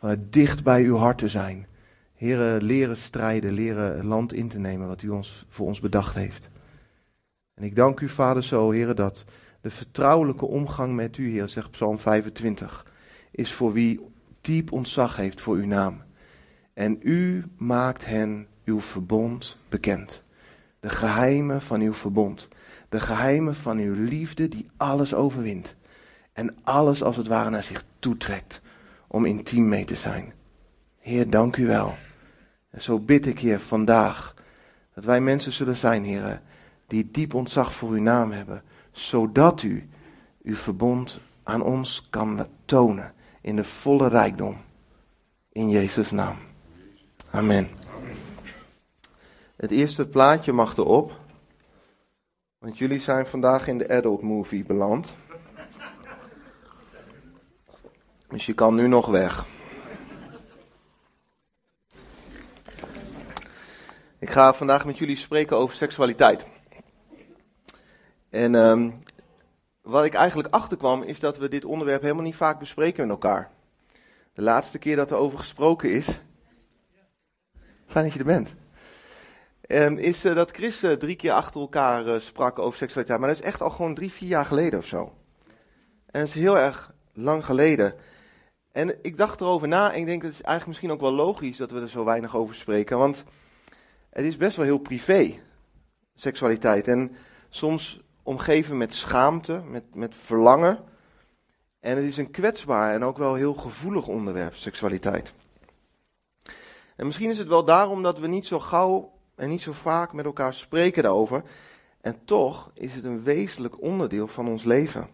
Vanuit dicht bij uw hart te zijn. Heren, leren strijden, leren land in te nemen wat u ons, voor ons bedacht heeft. En ik dank u, Vader, zo, heren, dat de vertrouwelijke omgang met u, Heer, zegt Psalm 25, is voor wie diep ontzag heeft voor uw naam. En u maakt hen uw verbond bekend. De geheimen van uw verbond. De geheimen van uw liefde die alles overwint. En alles als het ware naar zich toetrekt om intiem mee te zijn. Heer, dank u wel. En zo bid ik, Heer, vandaag dat wij mensen zullen zijn, Heer, die diep ontzag voor uw naam hebben, zodat u uw verbond aan ons kan tonen in de volle rijkdom. In Jezus' naam. Amen. Het eerste plaatje mag erop. Want jullie zijn vandaag in de adult movie beland. Dus je kan nu nog weg. Ik ga vandaag met jullie spreken over seksualiteit. En um, wat ik eigenlijk achterkwam is dat we dit onderwerp helemaal niet vaak bespreken met elkaar. De laatste keer dat er over gesproken is. Fijn dat je er bent. Um, is uh, dat Chris uh, drie keer achter elkaar uh, sprak over seksualiteit. Maar dat is echt al gewoon drie, vier jaar geleden of zo. En dat is heel erg lang geleden. En ik dacht erover na en ik denk dat het eigenlijk misschien ook wel logisch dat we er zo weinig over spreken. Want het is best wel heel privé, seksualiteit. En soms omgeven met schaamte, met, met verlangen. En het is een kwetsbaar en ook wel heel gevoelig onderwerp, seksualiteit. En misschien is het wel daarom dat we niet zo gauw en niet zo vaak met elkaar spreken daarover. En toch is het een wezenlijk onderdeel van ons leven.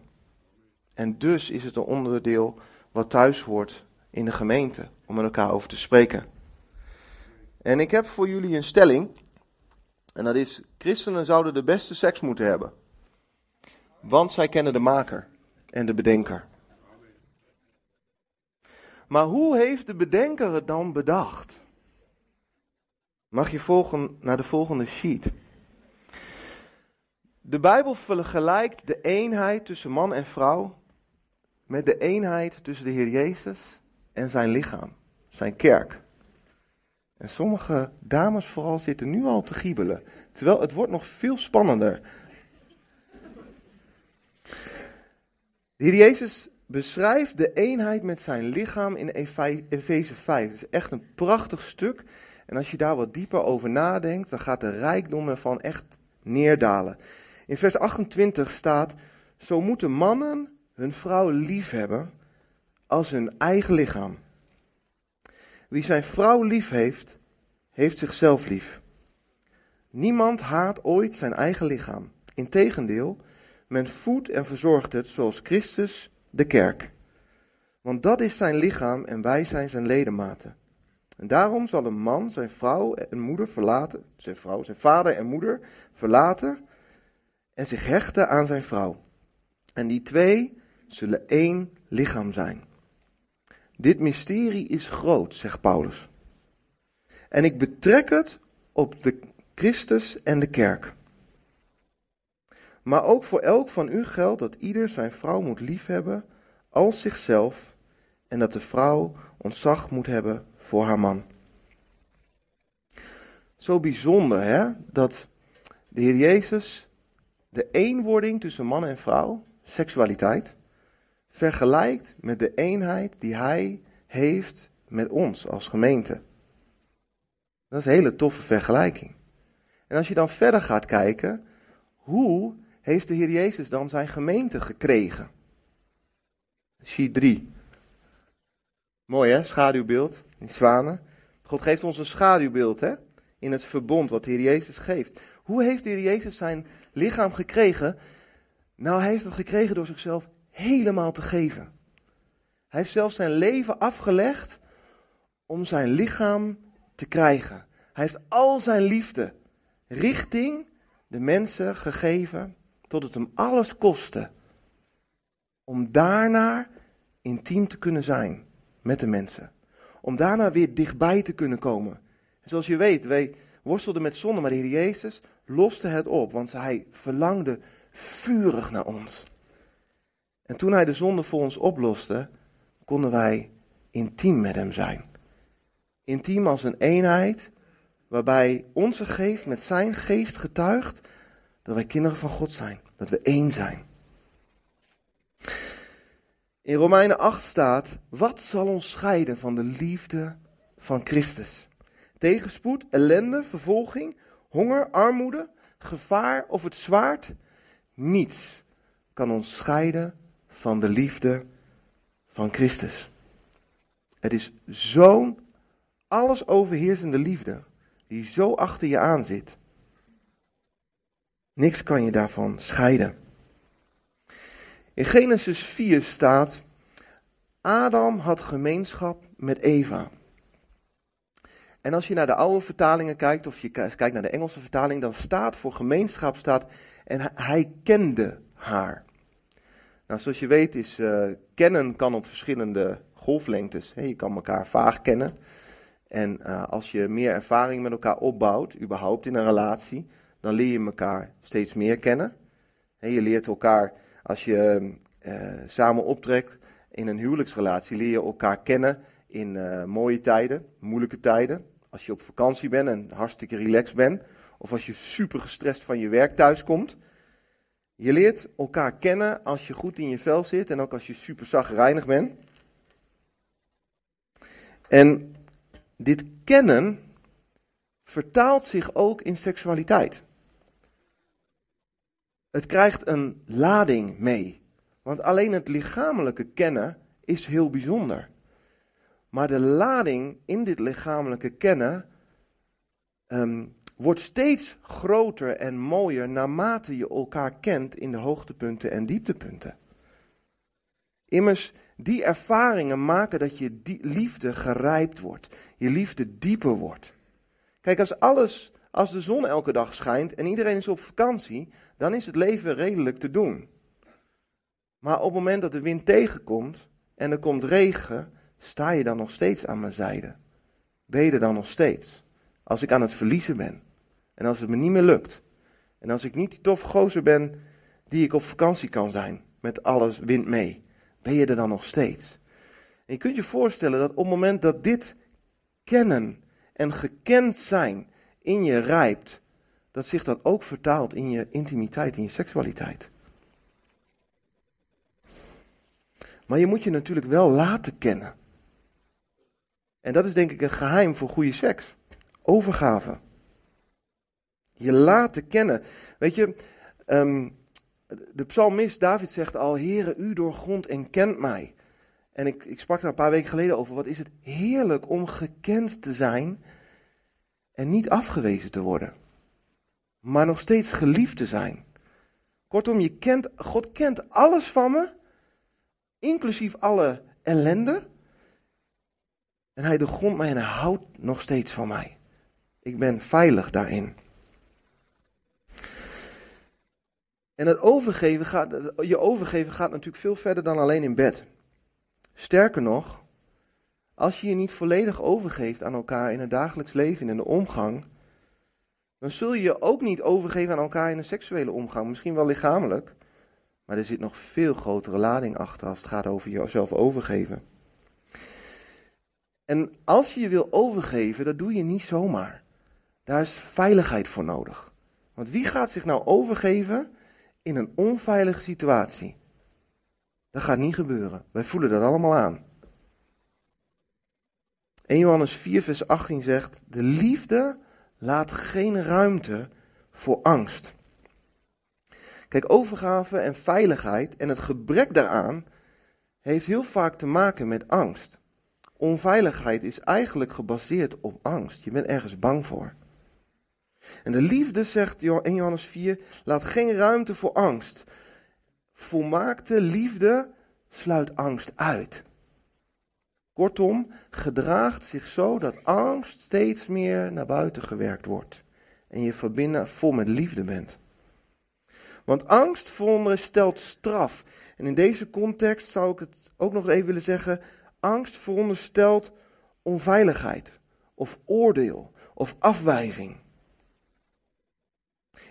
En dus is het een onderdeel wat thuis hoort in de gemeente om met elkaar over te spreken. En ik heb voor jullie een stelling. En dat is: christenen zouden de beste seks moeten hebben. Want zij kennen de maker en de bedenker. Maar hoe heeft de bedenker het dan bedacht? Mag je volgen naar de volgende sheet. De Bijbel vergelijkt de eenheid tussen man en vrouw met de eenheid tussen de Heer Jezus en zijn lichaam, zijn kerk. En sommige dames vooral zitten nu al te giebelen, terwijl het wordt nog veel spannender. De Heer Jezus beschrijft de eenheid met zijn lichaam in Efeze 5. Het is echt een prachtig stuk. En als je daar wat dieper over nadenkt, dan gaat de rijkdom ervan echt neerdalen. In vers 28 staat: Zo moeten mannen hun vrouw lief hebben als hun eigen lichaam. Wie zijn vrouw lief heeft, heeft zichzelf lief. Niemand haat ooit zijn eigen lichaam. Integendeel, men voedt en verzorgt het zoals Christus de kerk. Want dat is zijn lichaam en wij zijn zijn ledematen. En daarom zal een man zijn vrouw en moeder verlaten, zijn vrouw, zijn vader en moeder verlaten en zich hechten aan zijn vrouw. En die twee zullen één lichaam zijn. Dit mysterie is groot, zegt Paulus. En ik betrek het op de Christus en de kerk. Maar ook voor elk van u geldt dat ieder zijn vrouw moet liefhebben als zichzelf en dat de vrouw ontzag moet hebben voor haar man. Zo bijzonder hè, dat de Heer Jezus de eenwording tussen man en vrouw, seksualiteit, vergelijkt met de eenheid die Hij heeft met ons als gemeente. Dat is een hele toffe vergelijking. En als je dan verder gaat kijken, hoe heeft de Heer Jezus dan zijn gemeente gekregen? Sheet 3. Mooi hè, schaduwbeeld, in zwanen. God geeft ons een schaduwbeeld hè, in het verbond wat de Heer Jezus geeft. Hoe heeft de Heer Jezus zijn lichaam gekregen? Nou, hij heeft het gekregen door zichzelf helemaal te geven. Hij heeft zelfs zijn leven afgelegd om zijn lichaam te krijgen. Hij heeft al zijn liefde richting de mensen gegeven tot het hem alles kostte. Om daarna intiem te kunnen zijn met de mensen. Om daarna weer dichtbij te kunnen komen. En zoals je weet, wij worstelden met zonde, maar de Heer Jezus loste het op, want hij verlangde vurig naar ons. En toen hij de zonde voor ons oploste, konden wij intiem met Hem zijn. Intiem als een eenheid, waarbij onze geest met Zijn geest getuigt dat wij kinderen van God zijn, dat we één zijn. In Romeinen 8 staat, wat zal ons scheiden van de liefde van Christus? Tegenspoed, ellende, vervolging, honger, armoede, gevaar of het zwaard? Niets kan ons scheiden van de liefde van Christus. Het is zo'n alles overheersende liefde die zo achter je aan zit. Niks kan je daarvan scheiden. In Genesis 4 staat: Adam had gemeenschap met Eva. En als je naar de oude vertalingen kijkt, of je kijkt naar de Engelse vertaling, dan staat voor gemeenschap staat en hij kende haar. Nou, zoals je weet is uh, kennen kan op verschillende golflengtes. je kan elkaar vaag kennen. En uh, als je meer ervaring met elkaar opbouwt, überhaupt in een relatie, dan leer je elkaar steeds meer kennen. je leert elkaar, als je uh, samen optrekt in een huwelijksrelatie, leer je elkaar kennen in mooie tijden, moeilijke tijden. Als je op vakantie bent en hartstikke relaxed bent, of als je super gestrest van je werk thuis komt. Je leert elkaar kennen als je goed in je vel zit en ook als je super zagrijnig bent. En dit kennen vertaalt zich ook in seksualiteit. Het krijgt een lading mee. Want alleen het lichamelijke kennen is heel bijzonder. Maar de lading in dit lichamelijke kennen um, wordt steeds groter en mooier naarmate je elkaar kent in de hoogtepunten en dieptepunten. Immers, die ervaringen maken dat je liefde gerijpt wordt, je liefde dieper wordt. Kijk, als alles, als de zon elke dag schijnt en iedereen is op vakantie, dan is het leven redelijk te doen. Maar op het moment dat de wind tegenkomt en er komt regen, sta je dan nog steeds aan mijn zijde? Ben je dan nog steeds? Als ik aan het verliezen ben en als het me niet meer lukt en als ik niet die toffe gozer ben die ik op vakantie kan zijn met alles wind mee, ben je er dan nog steeds? En je kunt je voorstellen dat op het moment dat dit kennen en gekend zijn in je rijpt, dat zich dat ook vertaalt in je intimiteit, in je seksualiteit. Maar je moet je natuurlijk wel laten kennen. En dat is denk ik een geheim voor goede seks. Overgave. Je laten kennen. Weet je, um, de psalmist David zegt al, Heere, u doorgrond en kent mij. En ik, ik sprak daar een paar weken geleden over, wat is het heerlijk om gekend te zijn en niet afgewezen te worden. Maar nog steeds geliefd te zijn. Kortom, je kent, God kent alles van me, inclusief alle ellende. En hij doorgrondt mij en houdt nog steeds van mij. Ik ben veilig daarin. En het overgeven gaat, je overgeven gaat natuurlijk veel verder dan alleen in bed. Sterker nog, als je je niet volledig overgeeft aan elkaar in het dagelijks leven, in de omgang, dan zul je je ook niet overgeven aan elkaar in een seksuele omgang. Misschien wel lichamelijk, maar er zit nog veel grotere lading achter als het gaat over jezelf overgeven. En als je je wil overgeven, dat doe je niet zomaar. Daar is veiligheid voor nodig. Want wie gaat zich nou overgeven in een onveilige situatie? Dat gaat niet gebeuren. Wij voelen dat allemaal aan. 1 Johannes 4, vers 18 zegt: De liefde laat geen ruimte voor angst. Kijk, overgave en veiligheid en het gebrek daaraan heeft heel vaak te maken met angst. Onveiligheid is eigenlijk gebaseerd op angst. Je bent ergens bang voor. En de liefde, zegt 1 Johannes 4, laat geen ruimte voor angst. Volmaakte liefde sluit angst uit. Kortom, gedraagt zich zo dat angst steeds meer naar buiten gewerkt wordt. En je verbinden vol met liefde bent. Want angst veronderstelt straf. En in deze context zou ik het ook nog even willen zeggen. Angst veronderstelt onveiligheid. Of oordeel. Of afwijzing.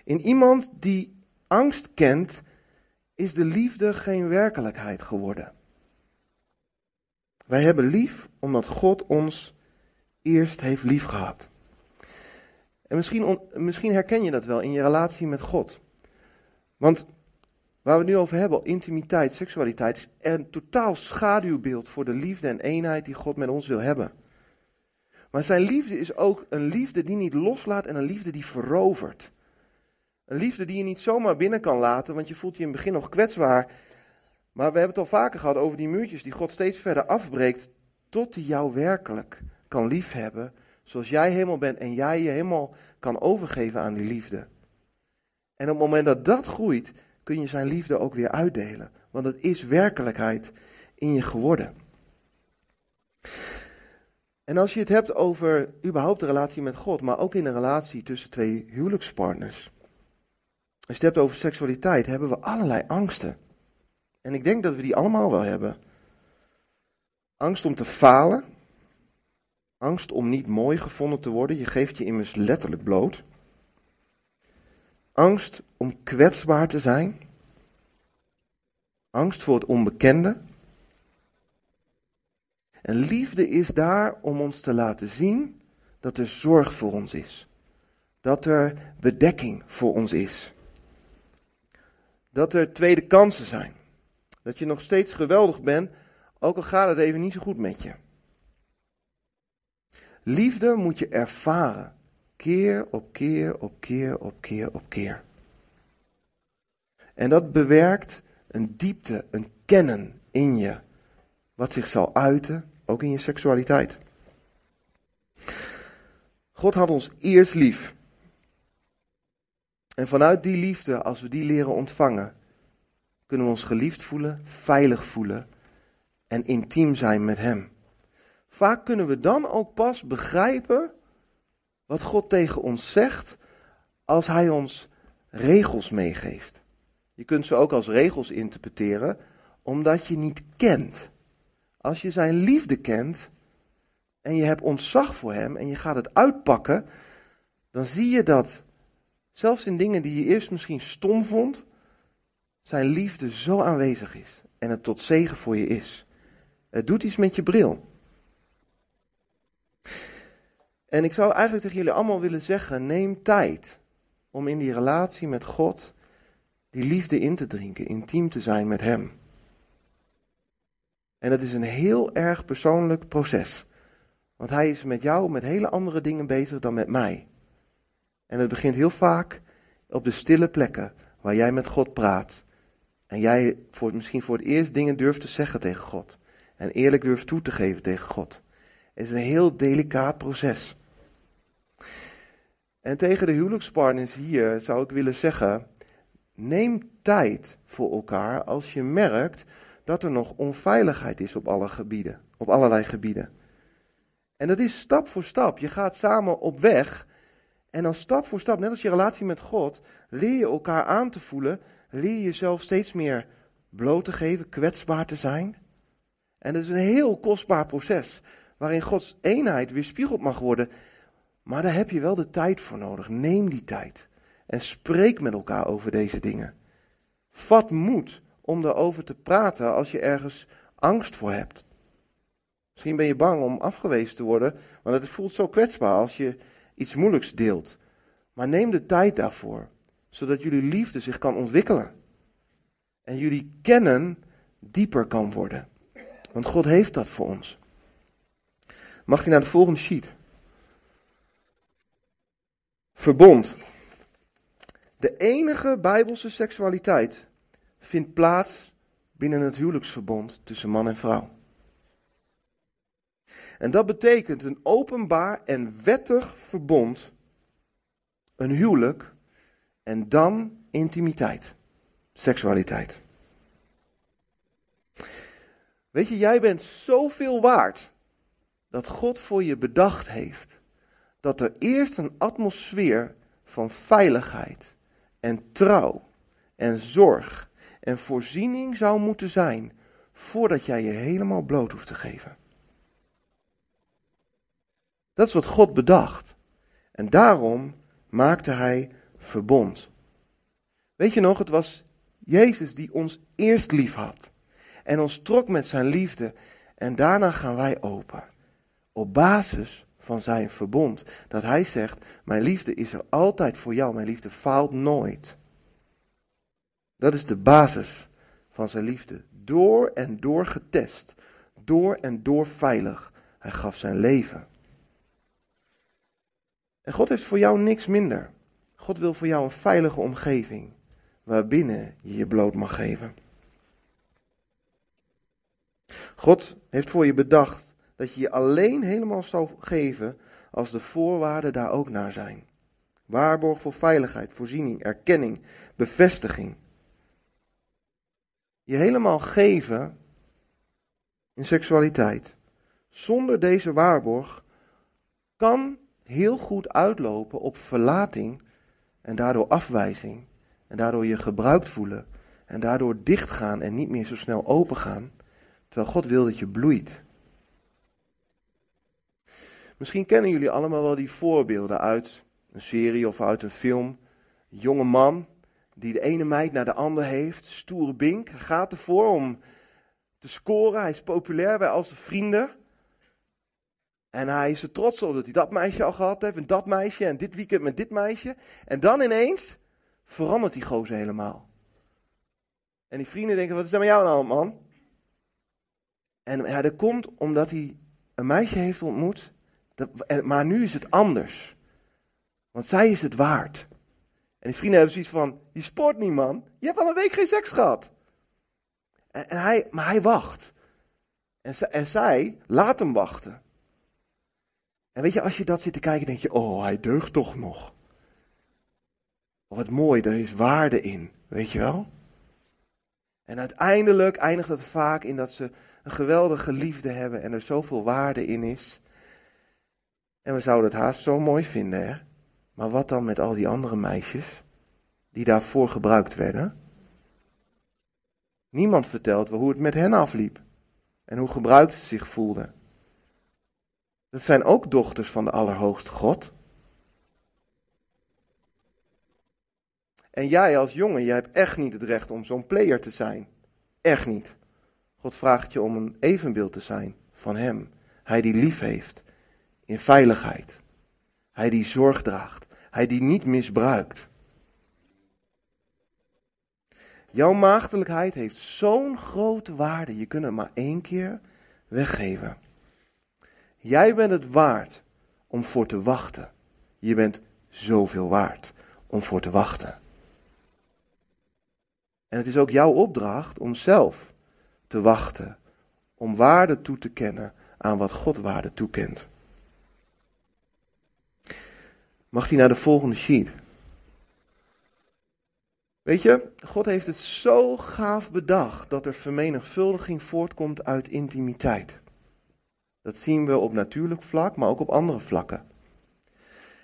In iemand die angst kent, is de liefde geen werkelijkheid geworden. Wij hebben lief omdat God ons eerst heeft lief gehad. En misschien, misschien herken je dat wel in je relatie met God. Want waar we het nu over hebben, intimiteit, seksualiteit, is een totaal schaduwbeeld voor de liefde en eenheid die God met ons wil hebben. Maar zijn liefde is ook een liefde die niet loslaat en een liefde die verovert. Een liefde die je niet zomaar binnen kan laten, want je voelt je in het begin nog kwetsbaar. Maar we hebben het al vaker gehad over die muurtjes die God steeds verder afbreekt, tot hij jou werkelijk kan liefhebben, zoals jij helemaal bent en jij je helemaal kan overgeven aan die liefde. En op het moment dat dat groeit, kun je zijn liefde ook weer uitdelen, want het is werkelijkheid in je geworden. En als je het hebt over überhaupt de relatie met God, maar ook in een relatie tussen twee huwelijkspartners. Als je het hebt over seksualiteit, hebben we allerlei angsten. En ik denk dat we die allemaal wel hebben. Angst om te falen. Angst om niet mooi gevonden te worden. Je geeft je immers letterlijk bloot. Angst om kwetsbaar te zijn. Angst voor het onbekende. En liefde is daar om ons te laten zien dat er zorg voor ons is. Dat er bedekking voor ons is. Dat er tweede kansen zijn. Dat je nog steeds geweldig bent, ook al gaat het even niet zo goed met je. Liefde moet je ervaren. Keer op keer op keer op keer op keer. En dat bewerkt een diepte, een kennen in je. Wat zich zal uiten, ook in je seksualiteit. God had ons eerst lief. En vanuit die liefde, als we die leren ontvangen, kunnen we ons geliefd voelen, veilig voelen en intiem zijn met Hem. Vaak kunnen we dan ook pas begrijpen wat God tegen ons zegt als Hij ons regels meegeeft. Je kunt ze ook als regels interpreteren, omdat je niet kent. Als je Zijn liefde kent en je hebt ontzag voor Hem en je gaat het uitpakken, dan zie je dat zelfs in dingen die je eerst misschien stom vond, zijn liefde zo aanwezig is en het tot zegen voor je is. Het doet iets met je bril. En ik zou eigenlijk tegen jullie allemaal willen zeggen: neem tijd om in die relatie met God die liefde in te drinken, intiem te zijn met Hem. En dat is een heel erg persoonlijk proces. Want Hij is met jou met hele andere dingen bezig dan met mij. En het begint heel vaak op de stille plekken waar jij met God praat. En jij voor, misschien voor het eerst dingen durft te zeggen tegen God. En eerlijk durft toe te geven tegen God. Het is een heel delicaat proces. En tegen de huwelijkspartners hier zou ik willen zeggen: neem tijd voor elkaar als je merkt dat er nog onveiligheid is op, alle gebieden, op allerlei gebieden. En dat is stap voor stap. Je gaat samen op weg. En dan stap voor stap, net als je relatie met God, leer je elkaar aan te voelen leer je jezelf steeds meer bloot te geven, kwetsbaar te zijn. En dat is een heel kostbaar proces, waarin Gods eenheid weerspiegeld mag worden. Maar daar heb je wel de tijd voor nodig. Neem die tijd en spreek met elkaar over deze dingen. Vat moed om erover te praten als je ergens angst voor hebt. Misschien ben je bang om afgewezen te worden, want het voelt zo kwetsbaar als je iets moeilijks deelt. Maar neem de tijd daarvoor zodat jullie liefde zich kan ontwikkelen. En jullie kennen dieper kan worden. Want God heeft dat voor ons. Mag je naar de volgende sheet? Verbond. De enige bijbelse seksualiteit vindt plaats binnen het huwelijksverbond tussen man en vrouw. En dat betekent een openbaar en wettig verbond, een huwelijk, en dan intimiteit, seksualiteit. Weet je, jij bent zoveel waard dat God voor je bedacht heeft dat er eerst een atmosfeer van veiligheid en trouw en zorg en voorziening zou moeten zijn voordat jij je helemaal bloot hoeft te geven. Dat is wat God bedacht. En daarom maakte hij verbond. Weet je nog, het was Jezus die ons eerst lief had. En ons trok met zijn liefde. En daarna gaan wij open. Op basis van zijn verbond. Dat hij zegt, mijn liefde is er altijd voor jou, mijn liefde faalt nooit. Dat is de basis van zijn liefde. Door en door getest. Door en door veilig. Hij gaf zijn leven. En God heeft voor jou niks minder. God wil voor jou een veilige omgeving. Waarbinnen je je bloot mag geven. God heeft voor je bedacht dat je je alleen helemaal zou geven als de voorwaarden daar ook naar zijn. Waarborg voor veiligheid, voorziening, erkenning, bevestiging. Je helemaal geven in seksualiteit zonder deze waarborg kan heel goed uitlopen op verlating en daardoor afwijzing en daardoor je gebruikt voelen en daardoor dichtgaan en niet meer zo snel opengaan, terwijl God wil dat je bloeit. Misschien kennen jullie allemaal wel die voorbeelden uit een serie of uit een film. Jonge man die de ene meid naar de ander heeft, stoere bink. Gaat ervoor om te scoren. Hij is populair bij al zijn vrienden. En hij is er trots op dat hij dat meisje al gehad heeft en dat meisje en dit weekend met dit meisje. En dan ineens verandert die gozer helemaal. En die vrienden denken, wat is er met jou nou man? En ja, dat komt omdat hij een meisje heeft ontmoet dat, maar nu is het anders. Want zij is het waard. En die vrienden hebben zoiets van: Je sport niet, man. Je hebt al een week geen seks gehad. En, en hij, maar hij wacht. En, en zij laat hem wachten. En weet je, als je dat zit te kijken, denk je: Oh, hij deugt toch nog. Wat mooi, er is waarde in. Weet je wel? En uiteindelijk eindigt het vaak in dat ze een geweldige liefde hebben en er zoveel waarde in is. En we zouden het haast zo mooi vinden, hè? Maar wat dan met al die andere meisjes die daarvoor gebruikt werden? Niemand vertelt hoe het met hen afliep en hoe gebruikt ze zich voelden. Dat zijn ook dochters van de Allerhoogste God. En jij als jongen, jij hebt echt niet het recht om zo'n player te zijn. Echt niet. God vraagt je om een evenbeeld te zijn van Hem. Hij die lief heeft in veiligheid. Hij die zorg draagt. Hij die niet misbruikt. Jouw maagdelijkheid heeft zo'n grote waarde. Je kunt het maar één keer weggeven. Jij bent het waard om voor te wachten. Je bent zoveel waard om voor te wachten. En het is ook jouw opdracht om zelf te wachten. Om waarde toe te kennen aan wat God waarde toekent. Mag hij naar de volgende sheet? Weet je, God heeft het zo gaaf bedacht dat er vermenigvuldiging voortkomt uit intimiteit. Dat zien we op natuurlijk vlak, maar ook op andere vlakken.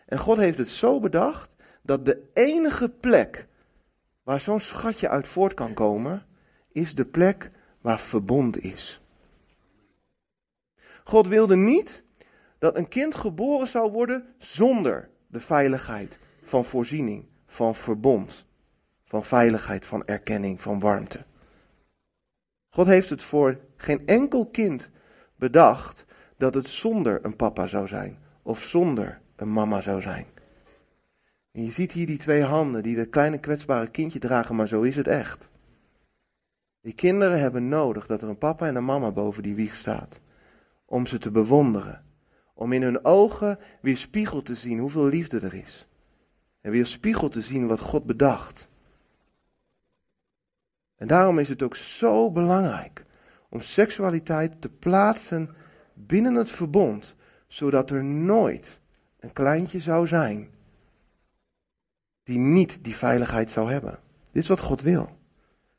En God heeft het zo bedacht dat de enige plek waar zo'n schatje uit voort kan komen, is de plek waar verbond is. God wilde niet dat een kind geboren zou worden zonder de veiligheid van voorziening, van verbond, van veiligheid, van erkenning, van warmte. God heeft het voor geen enkel kind bedacht dat het zonder een papa zou zijn of zonder een mama zou zijn. En je ziet hier die twee handen die dat kleine kwetsbare kindje dragen, maar zo is het echt. Die kinderen hebben nodig dat er een papa en een mama boven die wieg staat. Om ze te bewonderen, om in hun ogen weer spiegel te zien hoeveel liefde er is. En weer spiegel te zien wat God bedacht. En daarom is het ook zo belangrijk om seksualiteit te plaatsen binnen het verbond, zodat er nooit een kleintje zou zijn die niet die veiligheid zou hebben. Dit is wat God wil.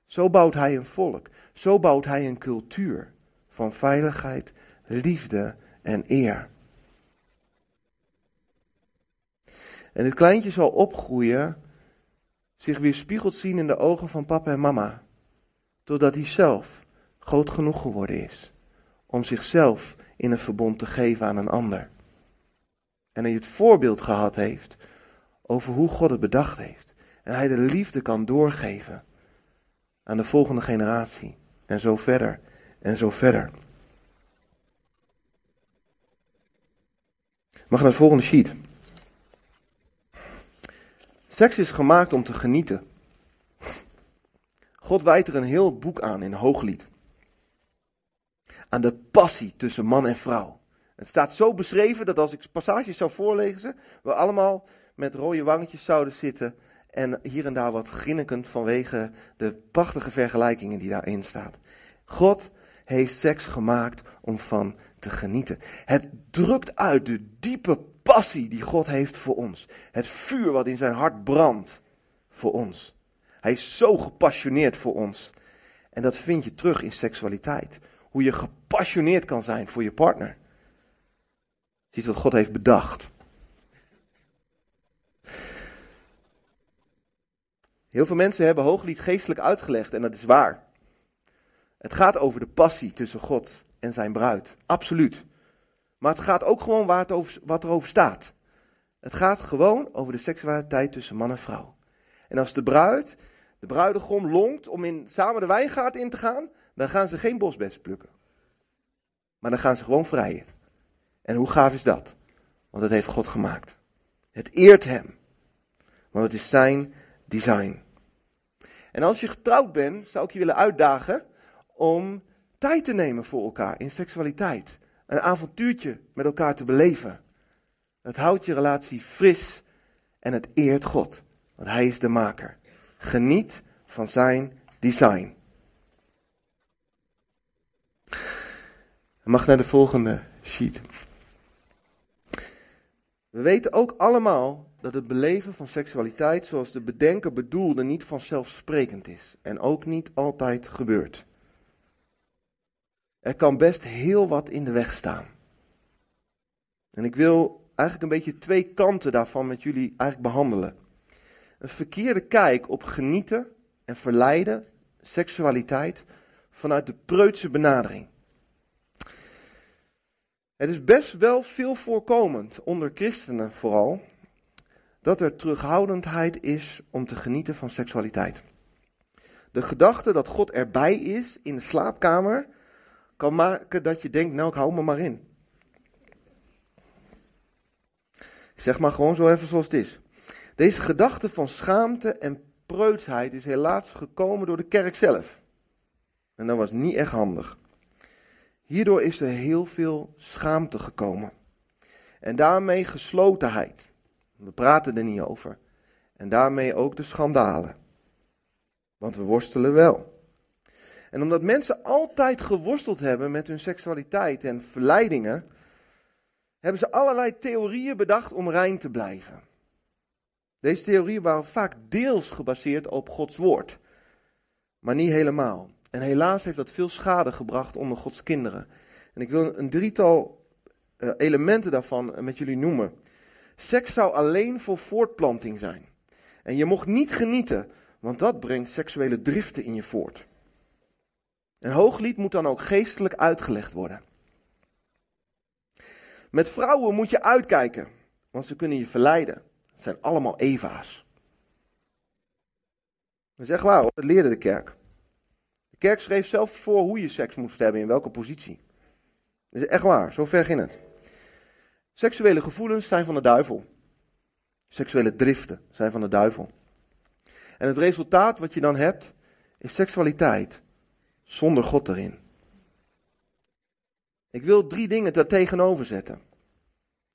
Zo bouwt Hij een volk, zo bouwt Hij een cultuur van veiligheid, liefde en eer. En dit kleintje zal opgroeien, zich weer spiegeld zien in de ogen van papa en mama. Totdat hij zelf groot genoeg geworden is om zichzelf in een verbond te geven aan een ander. En hij het voorbeeld gehad heeft over hoe God het bedacht heeft. En hij de liefde kan doorgeven aan de volgende generatie. En zo verder en zo verder. Mag naar de volgende sheet. Seks is gemaakt om te genieten. God wijdt er een heel boek aan in Hooglied. Aan de passie tussen man en vrouw. Het staat zo beschreven dat als ik passages zou voorlezen, we allemaal met rode wangetjes zouden zitten en hier en daar wat grinnikend vanwege de prachtige vergelijkingen die daarin staan. God heeft seks gemaakt om van te genieten. Het drukt uit de diepe passie die God heeft voor ons. Het vuur wat in zijn hart brandt voor ons. Hij is zo gepassioneerd voor ons. En dat vind je terug in seksualiteit. Hoe je gepassioneerd kan zijn voor je partner. Ziet wat God heeft bedacht. Heel veel mensen hebben Hooglied geestelijk uitgelegd en dat is waar. Het gaat over de passie tussen God en zijn bruid. Absoluut. Maar het gaat ook gewoon waar over, wat erover staat. Het gaat gewoon over de seksualiteit tussen man en vrouw. En als de bruid, de bruidegom longt om in, samen de wijngaard in te gaan, dan gaan ze geen bosbes plukken. Maar dan gaan ze gewoon vrijen. En hoe gaaf is dat? Want dat heeft God gemaakt. Het eert hem. Want het is zijn design. En als je getrouwd bent, zou ik je willen uitdagen om tijd te nemen voor elkaar in seksualiteit. Een avontuurtje met elkaar te beleven. Het houdt je relatie fris en het eert God. Want Hij is de maker. Geniet van zijn design. Je mag naar de volgende sheet. We weten ook allemaal dat het beleven van seksualiteit zoals de bedenker bedoelde niet vanzelfsprekend is en ook niet altijd gebeurt. Er kan best heel wat in de weg staan. En ik wil eigenlijk een beetje twee kanten daarvan met jullie eigenlijk behandelen. Een verkeerde kijk op genieten en verleiden, seksualiteit, vanuit de preutse benadering. Het is best wel veel voorkomend, onder christenen vooral, dat er terughoudendheid is om te genieten van seksualiteit. De gedachte dat God erbij is in de slaapkamer kan maken dat je denkt, nou ik hou me maar in. Ik zeg maar gewoon zo even zoals het is. Deze gedachte van schaamte en preutsheid is helaas gekomen door de kerk zelf. En dat was niet echt handig. Hierdoor is er heel veel schaamte gekomen. En daarmee geslotenheid. We praten er niet over. En daarmee ook de schandalen. Want we worstelen wel. En omdat mensen altijd geworsteld hebben met hun seksualiteit en verleidingen, hebben ze allerlei theorieën bedacht om rein te blijven. Deze theorieën waren vaak deels gebaseerd op Gods woord, maar niet helemaal. En helaas heeft dat veel schade gebracht onder Gods kinderen. En ik wil een drietal uh, elementen daarvan met jullie noemen. Seks zou alleen voor voortplanting zijn. En je mocht niet genieten, want dat brengt seksuele driften in je voort. Een hooglied moet dan ook geestelijk uitgelegd worden. Met vrouwen moet je uitkijken, want ze kunnen je verleiden. Het zijn allemaal Eva's. Echt waar, dat leerde de kerk. De kerk schreef zelf voor hoe je seks moest hebben, in welke positie. Dat is echt waar, zo ver ging het. Seksuele gevoelens zijn van de duivel. Seksuele driften zijn van de duivel. En het resultaat wat je dan hebt, is seksualiteit zonder God erin. Ik wil drie dingen daar tegenover zetten.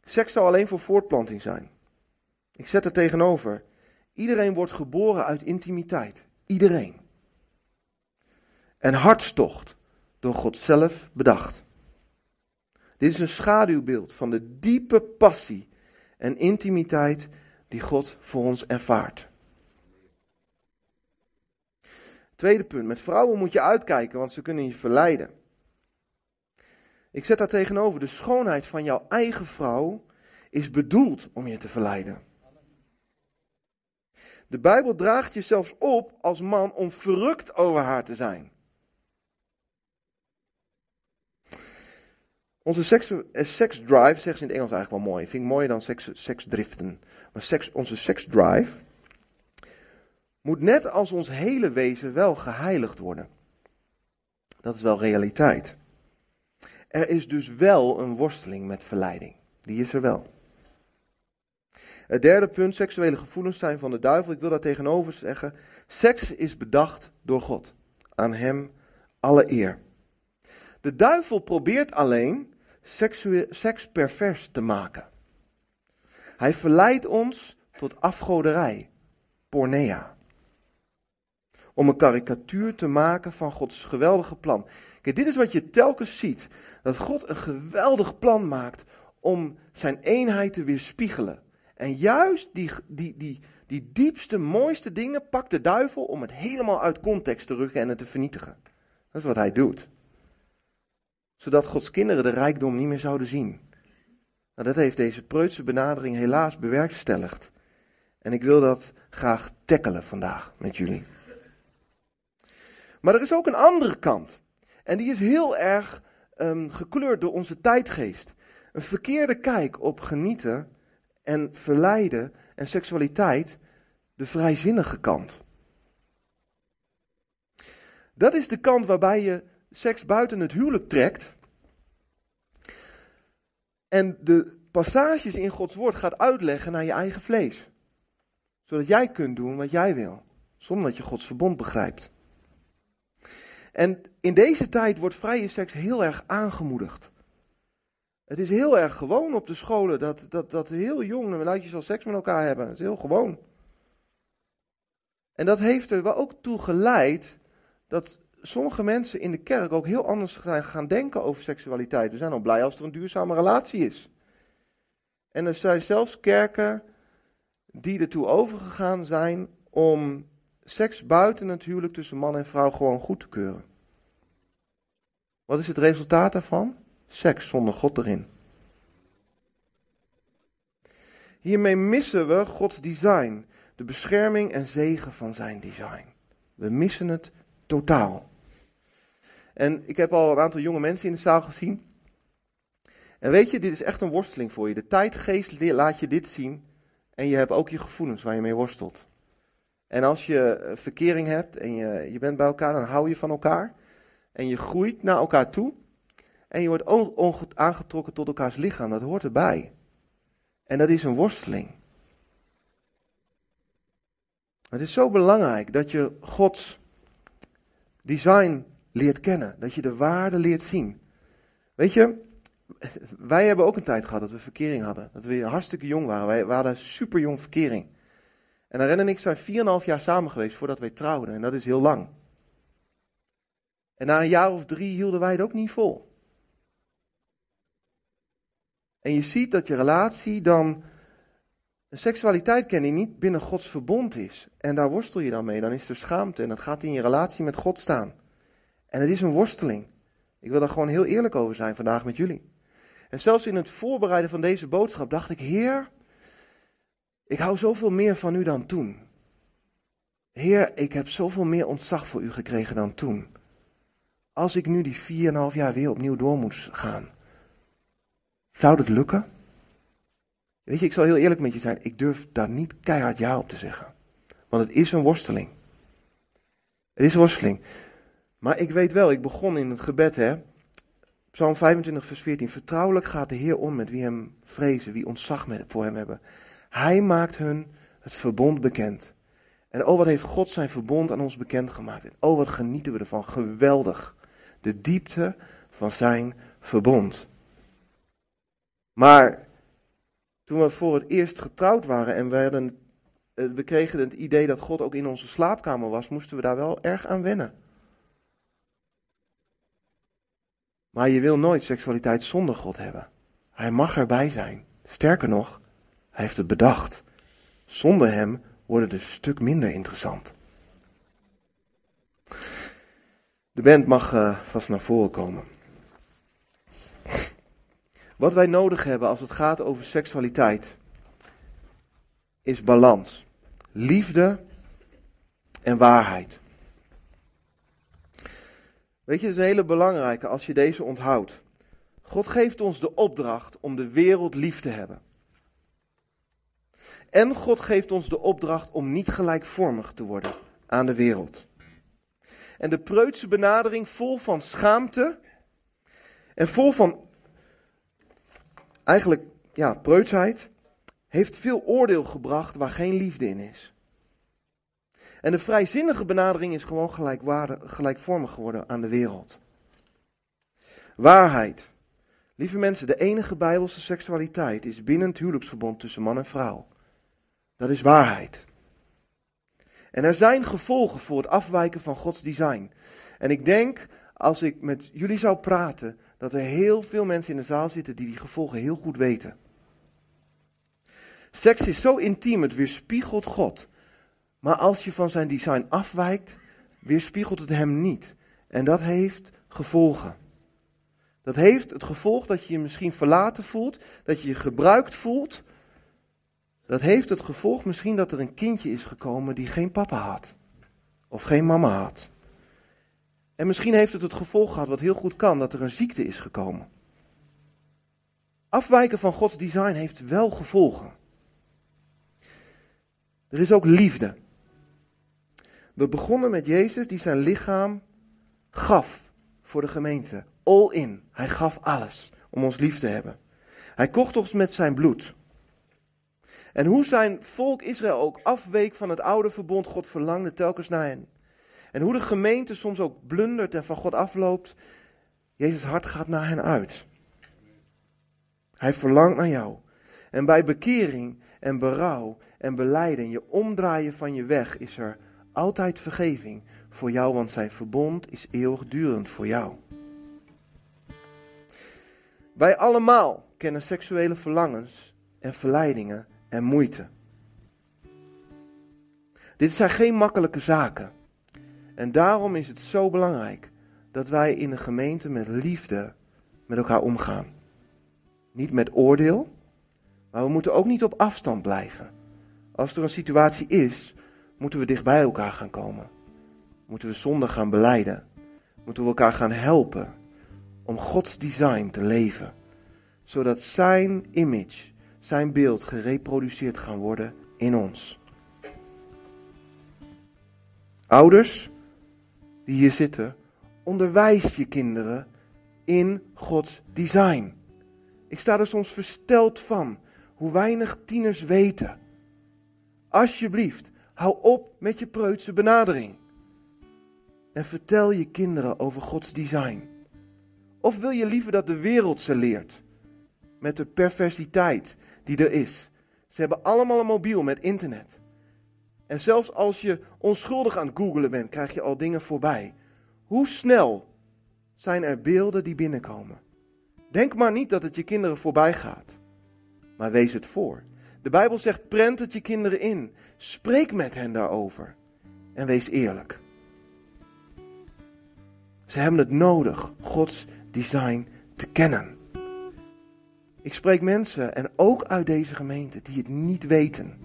Seks zou alleen voor voortplanting zijn. Ik zet er tegenover. Iedereen wordt geboren uit intimiteit. Iedereen. En hartstocht door God zelf bedacht. Dit is een schaduwbeeld van de diepe passie en intimiteit die God voor ons ervaart. Tweede punt, met vrouwen moet je uitkijken, want ze kunnen je verleiden. Ik zet daar tegenover, de schoonheid van jouw eigen vrouw is bedoeld om je te verleiden. De Bijbel draagt je zelfs op als man om verrukt over haar te zijn. Onze seks, eh, seksdrive, zegt ze in het Engels eigenlijk wel mooi. Vind ik mooier dan seks, seksdriften. Maar seks, onze seksdrive moet net als ons hele wezen wel geheiligd worden. Dat is wel realiteit. Er is dus wel een worsteling met verleiding. Die is er wel. Het derde punt, seksuele gevoelens zijn van de duivel. Ik wil daar tegenover zeggen, seks is bedacht door God. Aan hem alle eer. De duivel probeert alleen seks pervers te maken. Hij verleidt ons tot afgoderij, pornea. Om een karikatuur te maken van Gods geweldige plan. Kijk, dit is wat je telkens ziet. Dat God een geweldig plan maakt om zijn eenheid te weerspiegelen. En juist die, die, die, die diepste, mooiste dingen pakt de duivel om het helemaal uit context te rukken en het te vernietigen. Dat is wat hij doet. Zodat Gods kinderen de rijkdom niet meer zouden zien. Nou, dat heeft deze preutse benadering helaas bewerkstelligd. En ik wil dat graag tackelen vandaag met jullie. Maar er is ook een andere kant. En die is heel erg um, gekleurd door onze tijdgeest. Een verkeerde kijk op genieten en verleiden en seksualiteit, de vrijzinnige kant. Dat is de kant waarbij je seks buiten het huwelijk trekt. En de passages in Gods woord gaat uitleggen naar je eigen vlees. Zodat jij kunt doen wat jij wil. Zonder dat je Gods verbond begrijpt. En in deze tijd wordt vrije seks heel erg aangemoedigd. Het is heel erg gewoon op de scholen dat, dat, dat heel jonge meisjes al seks met elkaar hebben. Het is heel gewoon. En dat heeft er wel ook toe geleid dat sommige mensen in de kerk ook heel anders gaan denken over seksualiteit. We zijn al blij als er een duurzame relatie is. En er zijn zelfs kerken die ertoe overgegaan zijn om seks buiten het huwelijk tussen man en vrouw gewoon goed te keuren. Wat is het resultaat daarvan? Seks zonder God erin. Hiermee missen we Gods design, de bescherming en zegen van zijn design. We missen het totaal. En ik heb al een aantal jonge mensen in de zaal gezien. En weet je, dit is echt een worsteling voor je. De tijdgeest laat je dit zien. En je hebt ook je gevoelens waar je mee worstelt. En als je eh, verkering hebt en je, je bent bij elkaar, dan hou je van elkaar. En je groeit naar elkaar toe. En je wordt aangetrokken tot elkaars lichaam. Dat hoort erbij. En dat is een worsteling. Het is zo belangrijk dat je Gods design leert kennen. Dat je de waarde leert zien. Weet je, wij hebben ook een tijd gehad dat we verkering hadden. Dat we hartstikke jong waren. Wij, we hadden super jong verkering. En Ren en ik zijn 4,5 jaar samen geweest voordat wij trouwden. En dat is heel lang. En na een jaar of drie hielden wij het ook niet vol. En je ziet dat je relatie dan een seksualiteit kent die niet binnen Gods verbond is. En daar worstel je dan mee. Dan is er schaamte en dat gaat in je relatie met God staan. En het is een worsteling. Ik wil daar gewoon heel eerlijk over zijn vandaag met jullie. En zelfs in het voorbereiden van deze boodschap dacht ik, Heer, ik hou zoveel meer van u dan toen. Heer, ik heb zoveel meer ontzag voor u gekregen dan toen. Als ik nu die 4,5 jaar weer opnieuw door moet gaan, zou dat lukken? Weet je, ik zal heel eerlijk met je zijn, ik durf daar niet keihard ja op te zeggen. Want het is een worsteling. Het is een worsteling. Maar ik weet wel, ik begon in het gebed, hè. Psalm 25, vers 14. Vertrouwelijk gaat de Heer om met wie hem vrezen, wie ontzag voor hem hebben. Hij maakt hun het verbond bekend. En oh, wat heeft God zijn verbond aan ons bekendgemaakt. En oh, wat genieten we ervan. Geweldig. De diepte van zijn verbond. Maar toen we voor het eerst getrouwd waren en we, hadden, eh, we kregen het idee dat God ook in onze slaapkamer was, moesten we daar wel erg aan wennen. Maar je wil nooit seksualiteit zonder God hebben. Hij mag erbij zijn. Sterker nog, hij heeft het bedacht. Zonder hem wordt het stuk minder interessant. De band mag uh, vast naar voren komen. Wat wij nodig hebben als het gaat over seksualiteit is balans, liefde en waarheid. Weet je, het is een hele belangrijke als je deze onthoudt. God geeft ons de opdracht om de wereld lief te hebben. En God geeft ons de opdracht om niet gelijkvormig te worden aan de wereld. En de preutse benadering vol van schaamte en vol van eigenlijk ja, preutsheid heeft veel oordeel gebracht waar geen liefde in is. En de vrijzinnige benadering is gewoon gelijkvormig geworden aan de wereld. Waarheid. Lieve mensen, de enige bijbelse seksualiteit is binnen het huwelijksverbond tussen man en vrouw. Dat is waarheid. En er zijn gevolgen voor het afwijken van Gods design. En ik denk, als ik met jullie zou praten, dat er heel veel mensen in de zaal zitten die die gevolgen heel goed weten. Seks is zo intiem, het weerspiegelt God. Maar als je van zijn design afwijkt, weerspiegelt het hem niet. En dat heeft gevolgen. Dat heeft het gevolg dat je je misschien verlaten voelt, dat je je gebruikt voelt. Dat heeft het gevolg misschien dat er een kindje is gekomen die geen papa had. Of geen mama had. En misschien heeft het het gevolg gehad, wat heel goed kan, dat er een ziekte is gekomen. Afwijken van Gods design heeft wel gevolgen. Er is ook liefde. We begonnen met Jezus die zijn lichaam gaf voor de gemeente. All in. Hij gaf alles om ons lief te hebben. Hij kocht ons met zijn bloed. En hoe zijn volk Israël ook afweek van het oude verbond, God verlangde telkens naar hen. En hoe de gemeente soms ook blundert en van God afloopt, Jezus hart gaat naar hen uit. Hij verlangt naar jou. En bij bekering en berouw en beleiden en je omdraaien van je weg is er altijd vergeving voor jou, want zijn verbond is eeuwigdurend voor jou. Wij allemaal kennen seksuele verlangens en verleidingen en moeite. Dit zijn geen makkelijke zaken. En daarom is het zo belangrijk dat wij in de gemeente met liefde met elkaar omgaan. Niet met oordeel, maar we moeten ook niet op afstand blijven. Als er een situatie is, moeten we dicht bij elkaar gaan komen. Moeten we zonde gaan beleiden. Moeten we elkaar gaan helpen om Gods design te leven. Zodat zijn image, zijn beeld gereproduceerd gaan worden in ons. Ouders die hier zitten, onderwijs je kinderen in Gods design. Ik sta er soms versteld van hoe weinig tieners weten. Alsjeblieft, hou op met je preutse benadering. En vertel je kinderen over Gods design. Of wil je liever dat de wereld ze leert? Met de perversiteit die er is. Ze hebben allemaal een mobiel met internet. En zelfs als je onschuldig aan het googelen bent, krijg je al dingen voorbij. Hoe snel zijn er beelden die binnenkomen? Denk maar niet dat het je kinderen voorbij gaat. Maar wees het voor. De Bijbel zegt: prent het je kinderen in. Spreek met hen daarover. En wees eerlijk. Ze hebben het nodig Gods design te kennen. Ik spreek mensen, en ook uit deze gemeente, die het niet weten.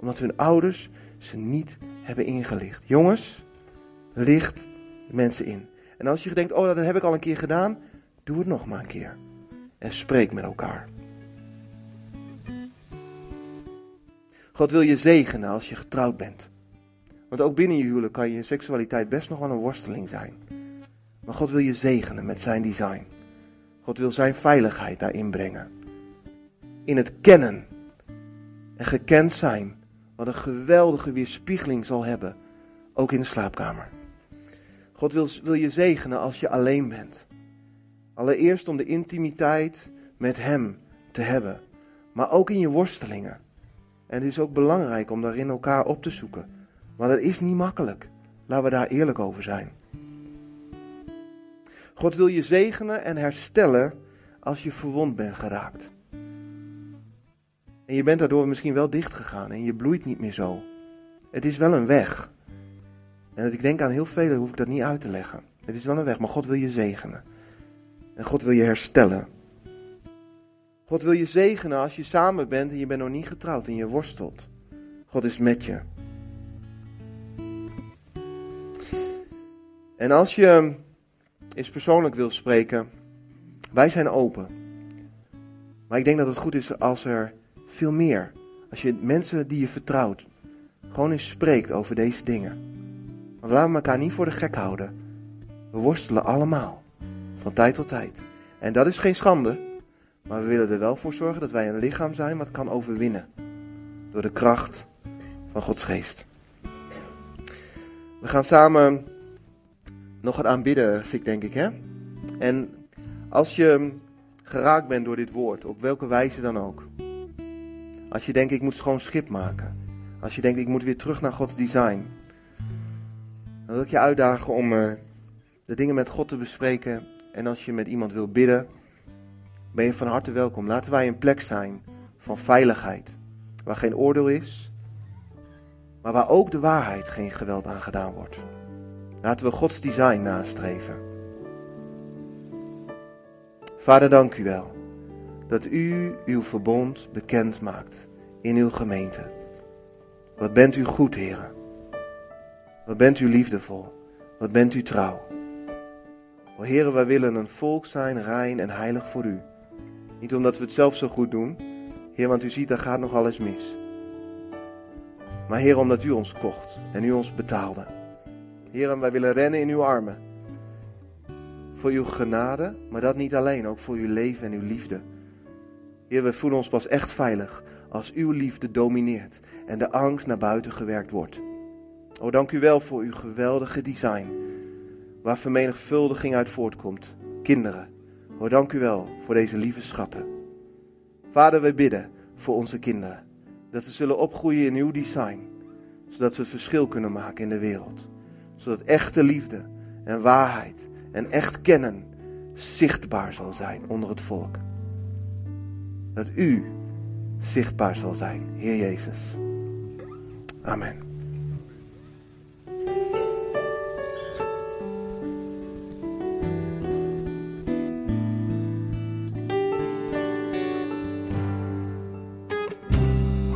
Omdat hun ouders ze niet hebben ingelicht. Jongens, licht mensen in. En als je denkt, oh dat heb ik al een keer gedaan, doe het nog maar een keer. En spreek met elkaar. God wil je zegenen als je getrouwd bent. Want ook binnen je huwelijk kan je seksualiteit best nog wel een worsteling zijn. Maar God wil je zegenen met zijn design. God wil zijn veiligheid daarin brengen. In het kennen en gekend zijn, wat een geweldige weerspiegeling zal hebben, ook in de slaapkamer. God wil, wil je zegenen als je alleen bent. Allereerst om de intimiteit met Hem te hebben, maar ook in je worstelingen. En het is ook belangrijk om daarin elkaar op te zoeken. Maar dat is niet makkelijk. Laten we daar eerlijk over zijn. God wil je zegenen en herstellen als je verwond bent geraakt. En je bent daardoor misschien wel dicht gegaan en je bloeit niet meer zo. Het is wel een weg. En dat ik denk aan heel velen hoef ik dat niet uit te leggen. Het is wel een weg, maar God wil je zegenen. En God wil je herstellen. God wil je zegenen als je samen bent en je bent nog niet getrouwd en je worstelt. God is met je. En als je eens persoonlijk wil spreken, wij zijn open. Maar ik denk dat het goed is als er veel meer, als je mensen die je vertrouwt, gewoon eens spreekt over deze dingen. Want laten we elkaar niet voor de gek houden. We worstelen allemaal, van tijd tot tijd. En dat is geen schande. Maar we willen er wel voor zorgen dat wij een lichaam zijn wat kan overwinnen. Door de kracht van Gods geest. We gaan samen nog wat aanbidden, Fik, denk ik, hè? En als je geraakt bent door dit woord, op welke wijze dan ook. Als je denkt, ik moet schoon schip maken. Als je denkt, ik moet weer terug naar Gods design. Dan wil ik je uitdagen om uh, de dingen met God te bespreken. En als je met iemand wil bidden, ben je van harte welkom. Laten wij een plek zijn van veiligheid. Waar geen oordeel is, maar waar ook de waarheid geen geweld aan gedaan wordt. Laten we Gods design nastreven. Vader, dank u wel dat u uw verbond bekend maakt in uw gemeente. Wat bent u goed, heren. Wat bent u liefdevol. Wat bent u trouw. O heren, wij willen een volk zijn, rein en heilig voor u. Niet omdat we het zelf zo goed doen, Heer, want u ziet, daar gaat nog alles mis. Maar Heer, omdat u ons kocht en u ons betaalde. Heer, wij willen rennen in uw armen. Voor uw genade, maar dat niet alleen, ook voor uw leven en uw liefde. Heer, we voelen ons pas echt veilig als uw liefde domineert en de angst naar buiten gewerkt wordt. O, dank u wel voor uw geweldige design, waar vermenigvuldiging uit voortkomt. Kinderen, o, dank u wel voor deze lieve schatten. Vader, wij bidden voor onze kinderen, dat ze zullen opgroeien in uw design, zodat ze het verschil kunnen maken in de wereld. Zodat echte liefde en waarheid en echt kennen zichtbaar zal zijn onder het volk. Dat u zichtbaar zal zijn, Heer Jezus. Amen.